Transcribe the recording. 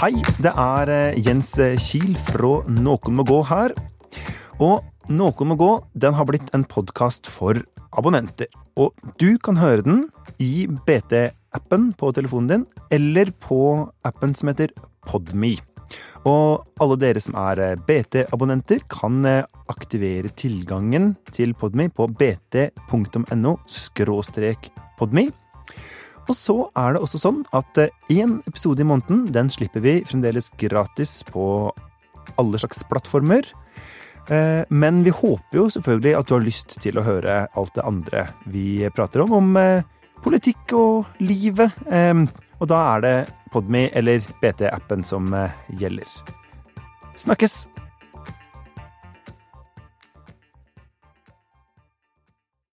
Hei, det er eh, Jens Kiel fra Noen må gå her. Og Noen må gå den har blitt en podkast for abonnenter. Og du kan høre den i BT-appen på telefonen din, eller på appen som heter Podme. Og alle dere som er eh, BT-abonnenter, kan eh, aktivere tilgangen til Podme på bt.no podme. Og så er det også sånn at én eh, episode i måneden den slipper vi fremdeles gratis på alle slags plattformer. Men vi håper jo selvfølgelig at du har lyst til å høre alt det andre vi prater om. Om politikk og livet. Og da er det Podme eller BT-appen som eh, gjelder. Snakkes!